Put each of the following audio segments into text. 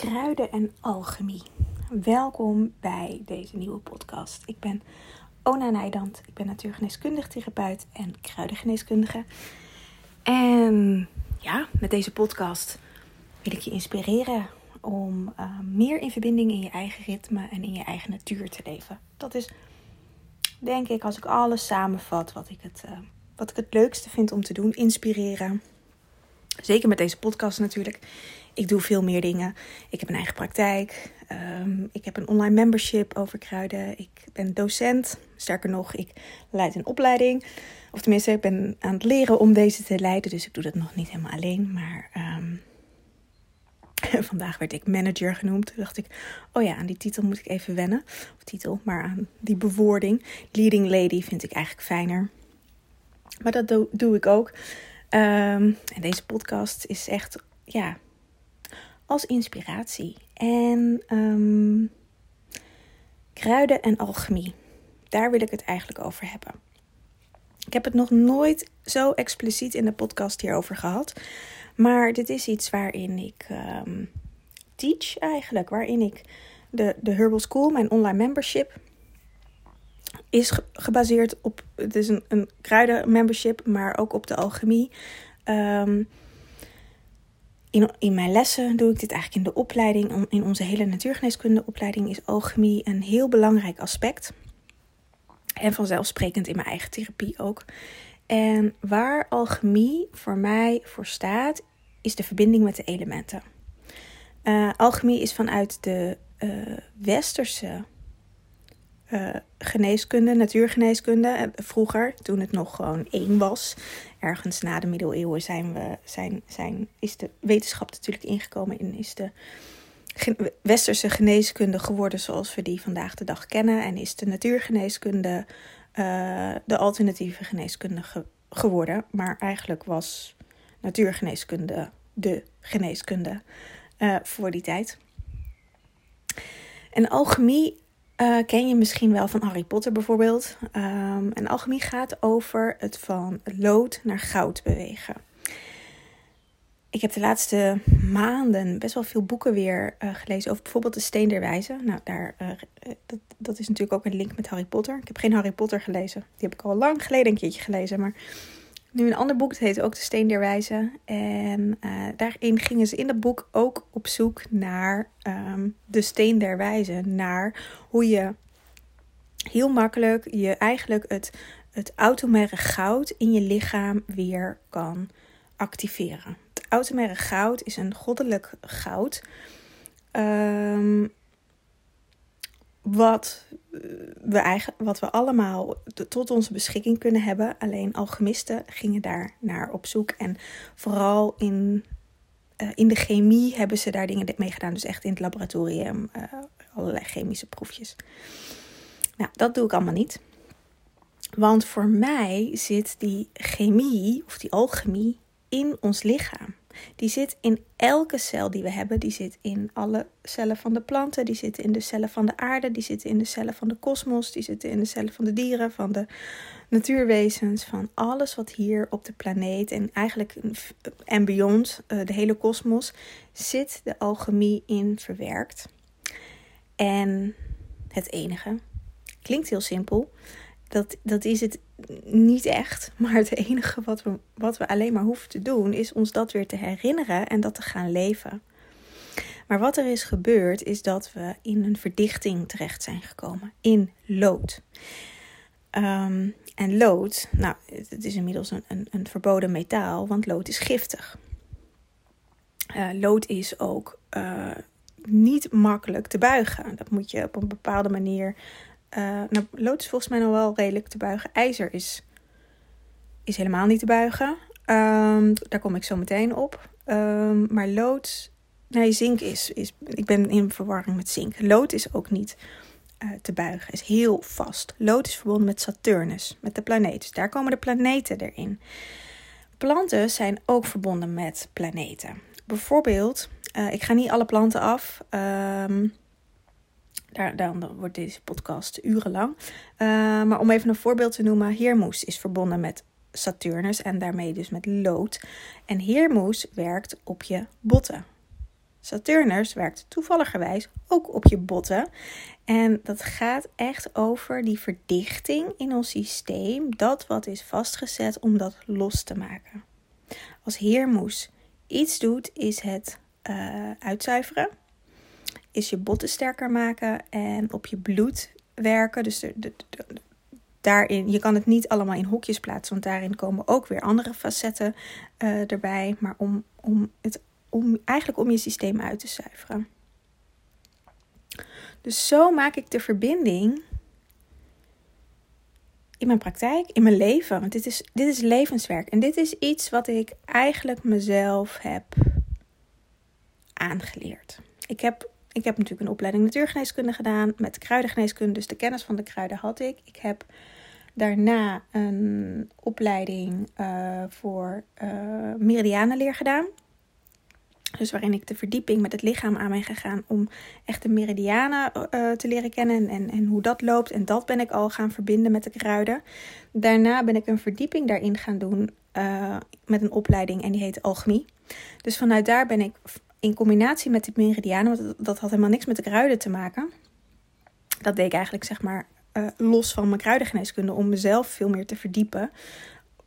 kruiden en alchemie. Welkom bij deze nieuwe podcast. Ik ben Ona Nijdand. Ik ben natuurgeneeskundig therapeut en kruidengeneeskundige. En ja, met deze podcast wil ik je inspireren om uh, meer in verbinding in je eigen ritme en in je eigen natuur te leven. Dat is, denk ik, als ik alles samenvat, wat ik het, uh, wat ik het leukste vind om te doen: inspireren. Zeker met deze podcast natuurlijk ik doe veel meer dingen. Ik heb een eigen praktijk. Ehm, ik heb een online membership over kruiden. Ik ben docent. Sterker nog, ik leid een opleiding. Of tenminste, ik ben aan het leren om deze te leiden. Dus ik doe dat nog niet helemaal alleen. Maar ehm, vandaag werd ik manager genoemd. Toen dacht ik, oh ja, aan die titel moet ik even wennen. Of titel, maar aan die bewoording. Leading lady vind ik eigenlijk fijner. Maar dat doe, doe ik ook. Ehm, en deze podcast is echt, ja, als inspiratie. En um, kruiden en alchemie. Daar wil ik het eigenlijk over hebben. Ik heb het nog nooit zo expliciet in de podcast hierover gehad. Maar dit is iets waarin ik um, teach eigenlijk. Waarin ik de, de Herbal School, mijn online membership, is gebaseerd op. Het is een, een kruiden membership, maar ook op de alchemie. Um, in, in mijn lessen doe ik dit eigenlijk in de opleiding. In onze hele natuurgeneeskunde opleiding is alchemie een heel belangrijk aspect. En vanzelfsprekend in mijn eigen therapie ook. En waar alchemie voor mij voor staat, is de verbinding met de elementen. Uh, alchemie is vanuit de uh, westerse uh, geneeskunde, natuurgeneeskunde. Vroeger, toen het nog gewoon één was, ergens na de middeleeuwen, zijn we, zijn, zijn, is de wetenschap natuurlijk ingekomen en is de westerse geneeskunde geworden zoals we die vandaag de dag kennen. En is de natuurgeneeskunde uh, de alternatieve geneeskunde ge geworden. Maar eigenlijk was natuurgeneeskunde de geneeskunde voor die tijd. En alchemie uh, ken je misschien wel van Harry Potter bijvoorbeeld. Um, en alchemie gaat over het van lood naar goud bewegen. Ik heb de laatste maanden best wel veel boeken weer uh, gelezen over bijvoorbeeld de Steen der Wijze. Nou, daar, uh, dat, dat is natuurlijk ook een link met Harry Potter. Ik heb geen Harry Potter gelezen. Die heb ik al lang geleden een keertje gelezen. Maar nu een ander boek, het heet ook De Steen der Wijze. En uh, daarin gingen ze in dat boek ook op zoek naar um, de Steen der Wijze. Naar hoe je heel makkelijk je eigenlijk het, het automaire goud in je lichaam weer kan activeren. Het automaire goud is een goddelijk goud. Um, wat we, eigenlijk, wat we allemaal tot onze beschikking kunnen hebben. Alleen alchemisten gingen daar naar op zoek. En vooral in, uh, in de chemie hebben ze daar dingen mee gedaan. Dus echt in het laboratorium, uh, allerlei chemische proefjes. Nou, dat doe ik allemaal niet. Want voor mij zit die chemie of die alchemie in ons lichaam. Die zit in elke cel die we hebben. Die zit in alle cellen van de planten. Die zitten in de cellen van de aarde. Die zitten in de cellen van de kosmos. Die zitten in de cellen van de dieren, van de natuurwezens. Van alles wat hier op de planeet en eigenlijk en beyond, eh, de hele kosmos, zit de alchemie in verwerkt. En het enige, klinkt heel simpel, dat, dat is het niet echt. Maar het enige wat we, wat we alleen maar hoeven te doen, is ons dat weer te herinneren en dat te gaan leven. Maar wat er is gebeurd, is dat we in een verdichting terecht zijn gekomen. In lood. Um, en lood, nou, het is inmiddels een, een, een verboden metaal, want lood is giftig. Uh, lood is ook uh, niet makkelijk te buigen. Dat moet je op een bepaalde manier uh, nou, lood is volgens mij nog wel redelijk te buigen. IJzer is, is helemaal niet te buigen. Um, daar kom ik zo meteen op. Um, maar lood, nee, zink is, is. Ik ben in verwarring met zink. Lood is ook niet uh, te buigen, is heel vast. Lood is verbonden met Saturnus, met de planeet. Dus daar komen de planeten erin. Planten zijn ook verbonden met planeten. Bijvoorbeeld, uh, ik ga niet alle planten af. Um, daar, dan wordt deze podcast urenlang. Uh, maar om even een voorbeeld te noemen: Heermoes is verbonden met Saturnus en daarmee dus met lood. En heermoes werkt op je botten. Saturnus werkt toevalligerwijs ook op je botten. En dat gaat echt over die verdichting in ons systeem. Dat wat is vastgezet om dat los te maken. Als heermoes iets doet, is het uh, uitzuiveren. Is je botten sterker maken en op je bloed werken. Dus de, daarin, je kan het niet allemaal in hokjes plaatsen, want daarin komen ook weer andere facetten uh, erbij. Maar om, om het om, eigenlijk om je systeem uit te zuiveren. Dus zo maak ik de verbinding in mijn praktijk, in mijn leven. Want dit is, dit is levenswerk. En dit is iets wat ik eigenlijk mezelf heb aangeleerd. Ik heb, ik heb natuurlijk een opleiding natuurgeneeskunde gedaan met kruidengeneeskunde. Dus de kennis van de kruiden had ik. Ik heb daarna een opleiding uh, voor uh, meridianenleer gedaan. Dus waarin ik de verdieping met het lichaam aan ben gegaan om echt de meridianen uh, te leren kennen en, en, hoe dat loopt. En dat ben ik al gaan verbinden met de kruiden. Daarna ben ik een verdieping daarin gaan doen met een opleiding en die heet alchemie. Dus vanuit daar ben ik in combinatie met die meridianen, want dat had helemaal niks met de kruiden te maken. Dat deed ik eigenlijk zeg maar uh, los van mijn kruidengeneeskunde om mezelf veel meer te verdiepen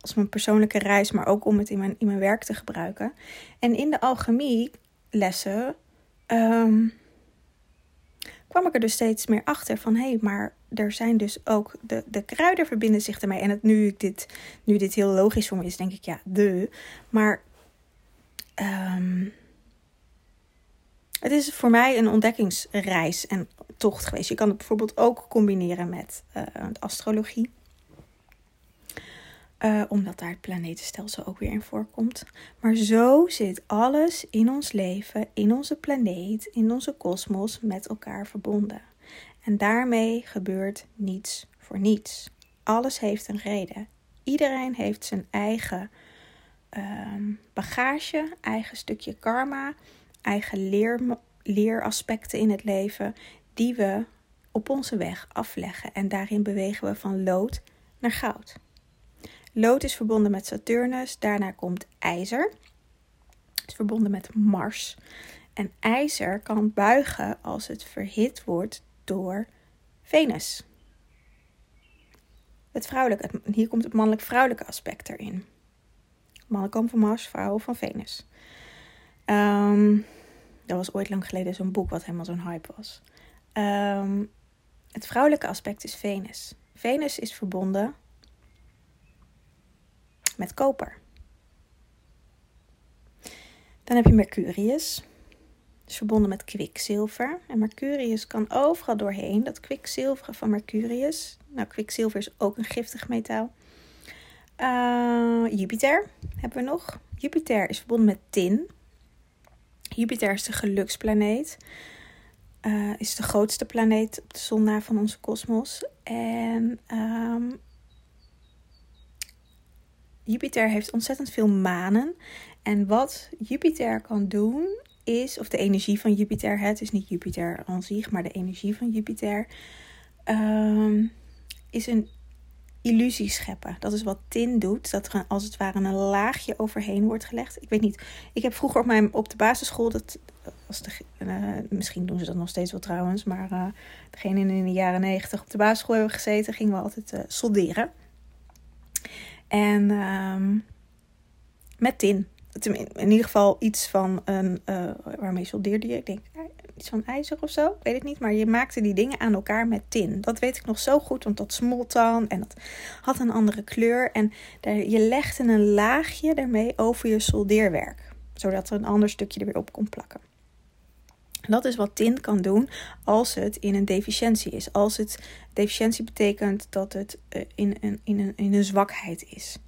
als mijn persoonlijke reis, maar ook om het in mijn, in mijn werk te gebruiken. En in de alchemie lessen um, kwam ik er dus steeds meer achter van hé, hey, maar er zijn dus ook de, de kruiden verbinden zich ermee. En het, nu, ik dit, nu dit heel logisch voor me is, denk ik ja, de. Maar um, het is voor mij een ontdekkingsreis en tocht geweest. Je kan het bijvoorbeeld ook combineren met uh, astrologie. Uh, omdat daar het planetenstelsel ook weer in voorkomt. Maar zo zit alles in ons leven, in onze planeet, in onze kosmos met elkaar verbonden. En daarmee gebeurt niets voor niets. Alles heeft een reden. Iedereen heeft zijn eigen uh, bagage, eigen stukje karma, eigen leer, leeraspecten in het leven, die we op onze weg afleggen. En daarin bewegen we van lood naar goud. Lood is verbonden met Saturnus. Daarna komt ijzer. Is verbonden met Mars. En ijzer kan buigen als het verhit wordt door Venus. Het vrouwelijke, hier komt het mannelijk-vrouwelijke aspect erin. Mannen komen van Mars, vrouwen van Venus. Um, dat was ooit lang geleden zo'n boek wat helemaal zo'n hype was. Um, het vrouwelijke aspect is Venus. Venus is verbonden met koper. Dan heb je Mercurius. is verbonden met kwikzilver. En Mercurius kan overal doorheen. Dat kwikzilveren van Mercurius. Nou, kwikzilver is ook een giftig metaal. Uh, Jupiter hebben we nog. Jupiter is verbonden met tin. Jupiter is de geluksplaneet. Uh, is de grootste planeet op de zon na van onze kosmos. En um, Jupiter heeft ontzettend veel manen. En wat Jupiter kan doen, is, of de energie van Jupiter, het is niet Jupiter aan zich, maar de energie van Jupiter, um, is een illusie scheppen. Dat is wat tin doet, dat er als het ware een laagje overheen wordt gelegd. Ik weet niet, ik heb vroeger op, mijn, op de basisschool, dat de, uh, misschien doen ze dat nog steeds wel trouwens, maar uh, degene in de jaren negentig op de basisschool hebben gezeten, gingen we altijd uh, solderen. En um, met tin. In ieder geval iets van een. Uh, waarmee soldeerde je? Ik denk iets van ijzer of zo. Ik weet het niet. Maar je maakte die dingen aan elkaar met tin. Dat weet ik nog zo goed. Want dat smolt dan. En dat had een andere kleur. En daar, je legde een laagje daarmee over je soldeerwerk. Zodat er een ander stukje er weer op kon plakken. Dat is wat tint kan doen als het in een deficiëntie is. Als het deficiëntie betekent dat het eh, in een, in, een, in een zwakheid is.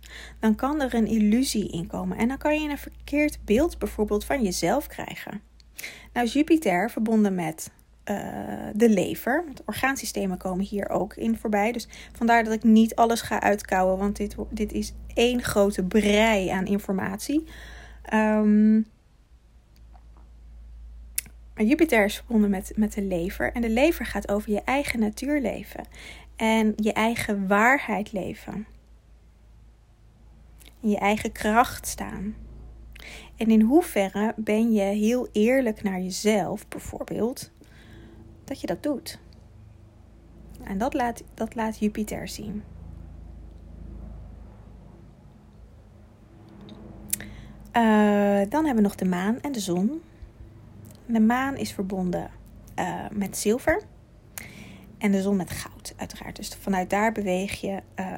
Dan kan er een illusie in komen. En dan kan je een verkeerd beeld bijvoorbeeld van jezelf krijgen. Nou, Jupiter verbonden met uh, de lever. Want orgaansystemen komen hier ook in voorbij. Dus vandaar dat ik niet alles ga uitkouwen. Want dit, dit is één grote brei aan informatie. Um, maar Jupiter is verbonden met, met de lever. En de lever gaat over je eigen natuurleven. En je eigen waarheid leven. In je eigen kracht staan. En in hoeverre ben je heel eerlijk naar jezelf, bijvoorbeeld, dat je dat doet? En dat laat, dat laat Jupiter zien. Uh, dan hebben we nog de maan en de zon. De maan is verbonden uh, met zilver en de zon met goud, uiteraard. Dus vanuit daar beweeg je uh,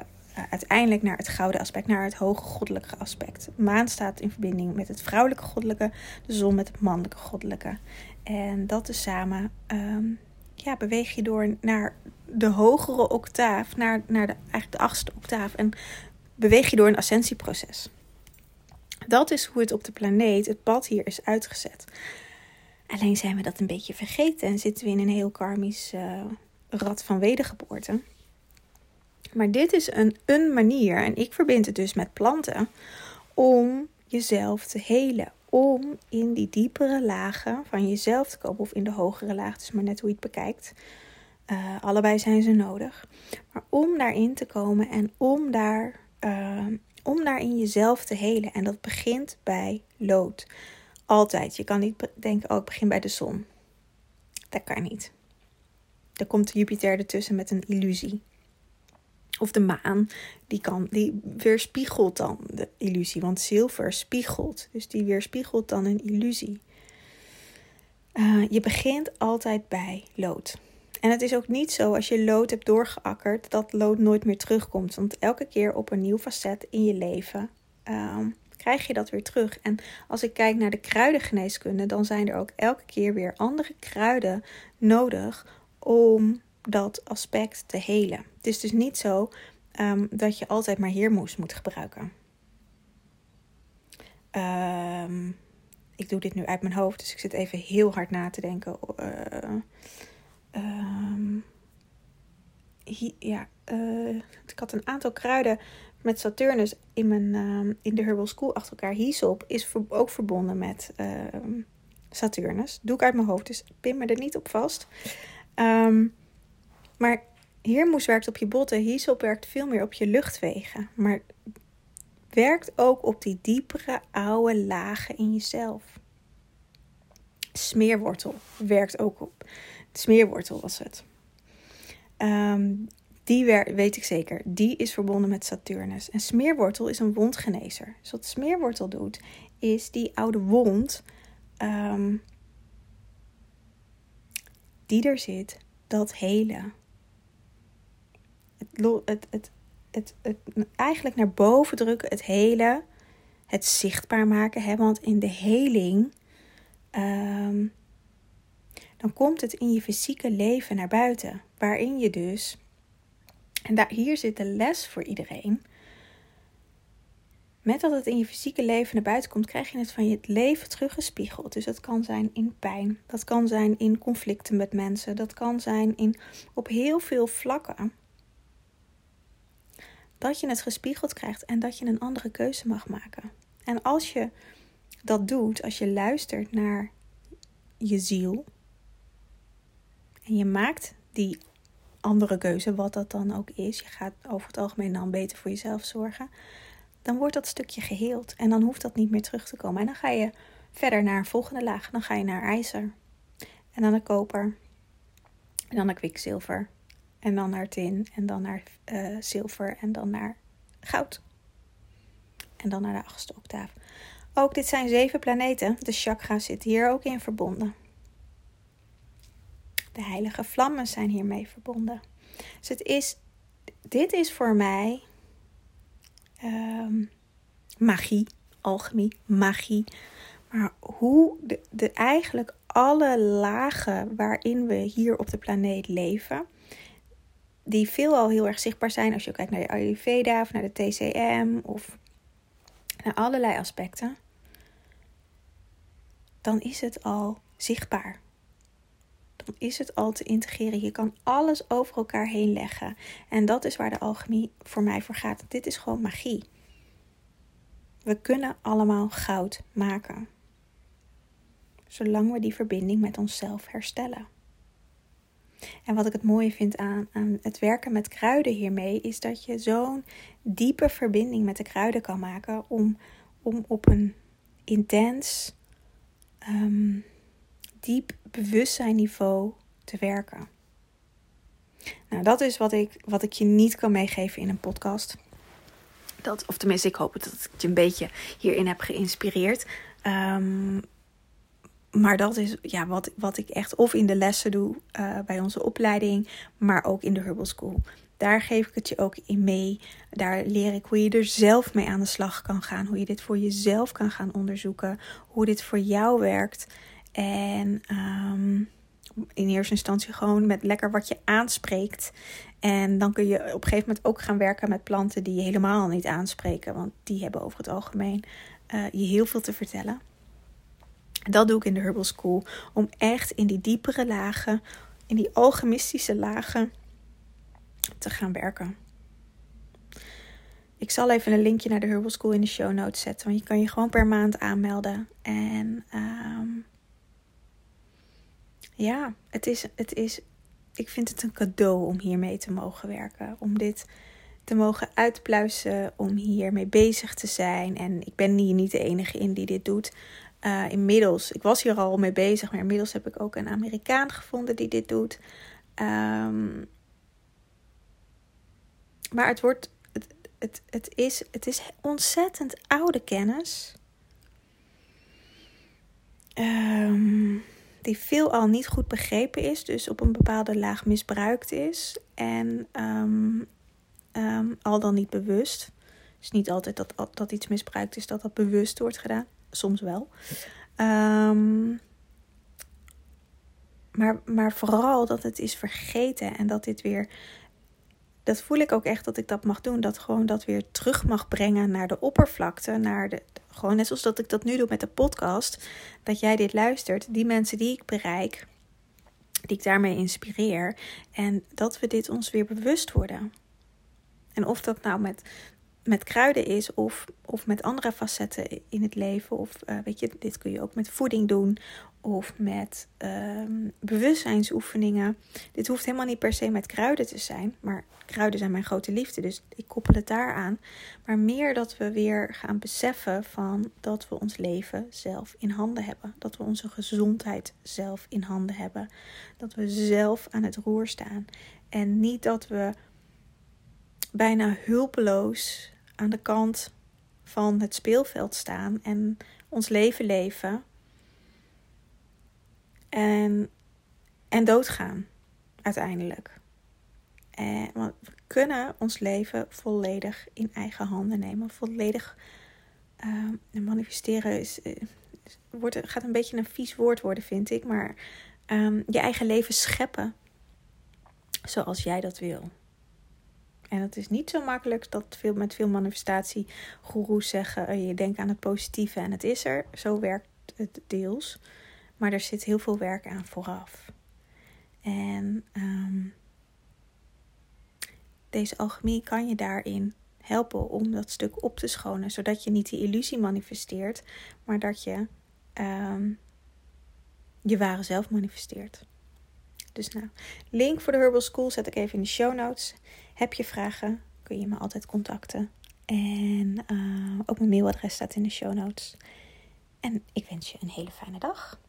uiteindelijk naar het gouden aspect, naar het hoge goddelijke aspect. De maan staat in verbinding met het vrouwelijke goddelijke, de zon met het mannelijke goddelijke. En dat is samen, um, ja, beweeg je door naar de hogere octaaf, naar, naar de, eigenlijk de achtste octaaf. En beweeg je door een ascensieproces. Dat is hoe het op de planeet, het pad hier is uitgezet. Alleen zijn we dat een beetje vergeten en zitten we in een heel karmisch uh, rad van wedergeboorte. Maar dit is een, een manier, en ik verbind het dus met planten, om jezelf te helen. Om in die diepere lagen van jezelf te komen, of in de hogere laag, dus maar net hoe je het bekijkt. Uh, allebei zijn ze nodig. Maar om daarin te komen en om daar uh, om daarin jezelf te helen. En dat begint bij lood. Altijd. Je kan niet denken, oh, ik begin bij de zon. Dat kan niet. Er komt Jupiter ertussen met een illusie. Of de maan, die, kan, die weerspiegelt dan de illusie. Want zilver spiegelt. Dus die weerspiegelt dan een illusie. Uh, je begint altijd bij lood. En het is ook niet zo als je lood hebt doorgeakkerd dat lood nooit meer terugkomt. Want elke keer op een nieuw facet in je leven um, krijg je dat weer terug. En als ik kijk naar de kruidengeneeskunde, dan zijn er ook elke keer weer andere kruiden nodig om dat aspect te helen. Het is dus niet zo um, dat je altijd maar heermoes moet gebruiken. Um, ik doe dit nu uit mijn hoofd, dus ik zit even heel hard na te denken. Uh, Um, ja, uh, ik had een aantal kruiden met Saturnus in, mijn, uh, in de Herbal School achter elkaar. Hyssop is ook verbonden met uh, Saturnus. Doe ik uit mijn hoofd, dus pin me er niet op vast. Um, maar Heermoes werkt op je botten. Hyssop werkt veel meer op je luchtwegen. Maar werkt ook op die diepere oude lagen in jezelf. Smeerwortel werkt ook op Smeerwortel was het. Um, die weet ik zeker. Die is verbonden met Saturnus. En smeerwortel is een wondgenezer. Dus wat smeerwortel doet, is die oude wond um, die er zit, dat hele. Het, het, het, het, eigenlijk naar boven drukken, het hele, het zichtbaar maken. Hè? Want in de heling um, dan komt het in je fysieke leven naar buiten. Waarin je dus, en daar, hier zit de les voor iedereen. Met dat het in je fysieke leven naar buiten komt, krijg je het van je leven teruggespiegeld. Dus dat kan zijn in pijn, dat kan zijn in conflicten met mensen, dat kan zijn in, op heel veel vlakken. Dat je het gespiegeld krijgt en dat je een andere keuze mag maken. En als je dat doet, als je luistert naar je ziel, en je maakt die andere keuze, wat dat dan ook is. Je gaat over het algemeen dan beter voor jezelf zorgen. Dan wordt dat stukje geheeld. En dan hoeft dat niet meer terug te komen. En dan ga je verder naar een volgende laag. Dan ga je naar ijzer. En dan naar koper. En dan naar kwikzilver. En dan naar tin. En dan naar uh, zilver. En dan naar goud. En dan naar de achtste octaaf. Ook dit zijn zeven planeten. De chakras zitten hier ook in verbonden. De heilige vlammen zijn hiermee verbonden. Dus het is, dit is voor mij um, magie, alchemie, magie. Maar hoe de, de, eigenlijk alle lagen waarin we hier op de planeet leven, die veelal heel erg zichtbaar zijn als je kijkt naar de Ayurveda of naar de TCM of naar allerlei aspecten, dan is het al zichtbaar is het al te integreren. Je kan alles over elkaar heen leggen. En dat is waar de alchemie voor mij voor gaat. Dit is gewoon magie. We kunnen allemaal goud maken. Zolang we die verbinding met onszelf herstellen. En wat ik het mooie vind aan, aan het werken met kruiden hiermee, is dat je zo'n diepe verbinding met de kruiden kan maken om, om op een intens, ehm, diep bewustzijnniveau te werken. Nou, dat is wat ik, wat ik je niet kan meegeven in een podcast. Dat, of tenminste, ik hoop dat ik je een beetje hierin heb geïnspireerd. Um, maar dat is ja, wat, wat ik echt of in de lessen doe uh, bij onze opleiding, maar ook in de Herbal School. Daar geef ik het je ook in mee. Daar leer ik hoe je er zelf mee aan de slag kan gaan. Hoe je dit voor jezelf kan gaan onderzoeken. Hoe dit voor jou werkt. En um, in eerste instantie gewoon met lekker wat je aanspreekt. En dan kun je op een gegeven moment ook gaan werken met planten die je helemaal niet aanspreken. Want die hebben over het algemeen uh, je heel veel te vertellen. Dat doe ik in de Herbal School. Om echt in die diepere lagen, in die alchemistische lagen te gaan werken. Ik zal even een linkje naar de Herbal School in de show notes zetten. Want je kan je gewoon per maand aanmelden. En um, ja, het is, het is, ik vind het een cadeau om hiermee te mogen werken. Om dit te mogen uitpluizen, om hiermee bezig te zijn. En ik ben hier niet de enige in die dit doet. Uh, inmiddels, ik was hier al mee bezig, maar inmiddels heb ik ook een Amerikaan gevonden die dit doet. Um, maar het wordt, het, het, het, is, het is ontzettend oude kennis. Um, die veelal niet goed begrepen is, dus op een bepaalde laag misbruikt is. En um, al dan niet bewust. Dus niet altijd dat, dat iets misbruikt is, dat dat bewust wordt gedaan soms wel. Um, maar, maar vooral dat het is vergeten en dat dit weer. Dat voel ik ook echt dat ik dat mag doen. Dat gewoon dat weer terug mag brengen naar de oppervlakte. Naar de, gewoon net zoals dat ik dat nu doe met de podcast. Dat jij dit luistert. Die mensen die ik bereik. Die ik daarmee inspireer. En dat we dit ons weer bewust worden. En of dat nou met met kruiden is of, of met andere facetten in het leven. Of uh, weet je, dit kun je ook met voeding doen of met um, bewustzijnsoefeningen. Dit hoeft helemaal niet per se met kruiden te zijn, maar kruiden zijn mijn grote liefde, dus ik koppel het daar aan. Maar meer dat we weer gaan beseffen van dat we ons leven zelf in handen hebben. Dat we onze gezondheid zelf in handen hebben. Dat we zelf aan het roer staan. En niet dat we bijna hulpeloos aan de kant van het speelveld staan en ons leven leven. En, en doodgaan uiteindelijk. En, want we kunnen ons leven volledig in eigen handen nemen. Volledig uh, manifesteren is, wordt, gaat een beetje een vies woord worden, vind ik. Maar um, je eigen leven scheppen zoals jij dat wil. En het is niet zo makkelijk dat veel, met veel manifestatiegoeroes zeggen: oh, je denkt aan het positieve en het is er. Zo werkt het deels. Maar er zit heel veel werk aan vooraf. En um, deze alchemie kan je daarin helpen om dat stuk op te schonen, zodat je niet die illusie manifesteert, maar dat je um, je ware zelf manifesteert. Dus nou, link voor de Herbal School zet ik even in de show notes. Heb je vragen, kun je me altijd contacten. En uh, ook mijn mailadres staat in de show notes. En ik wens je een hele fijne dag.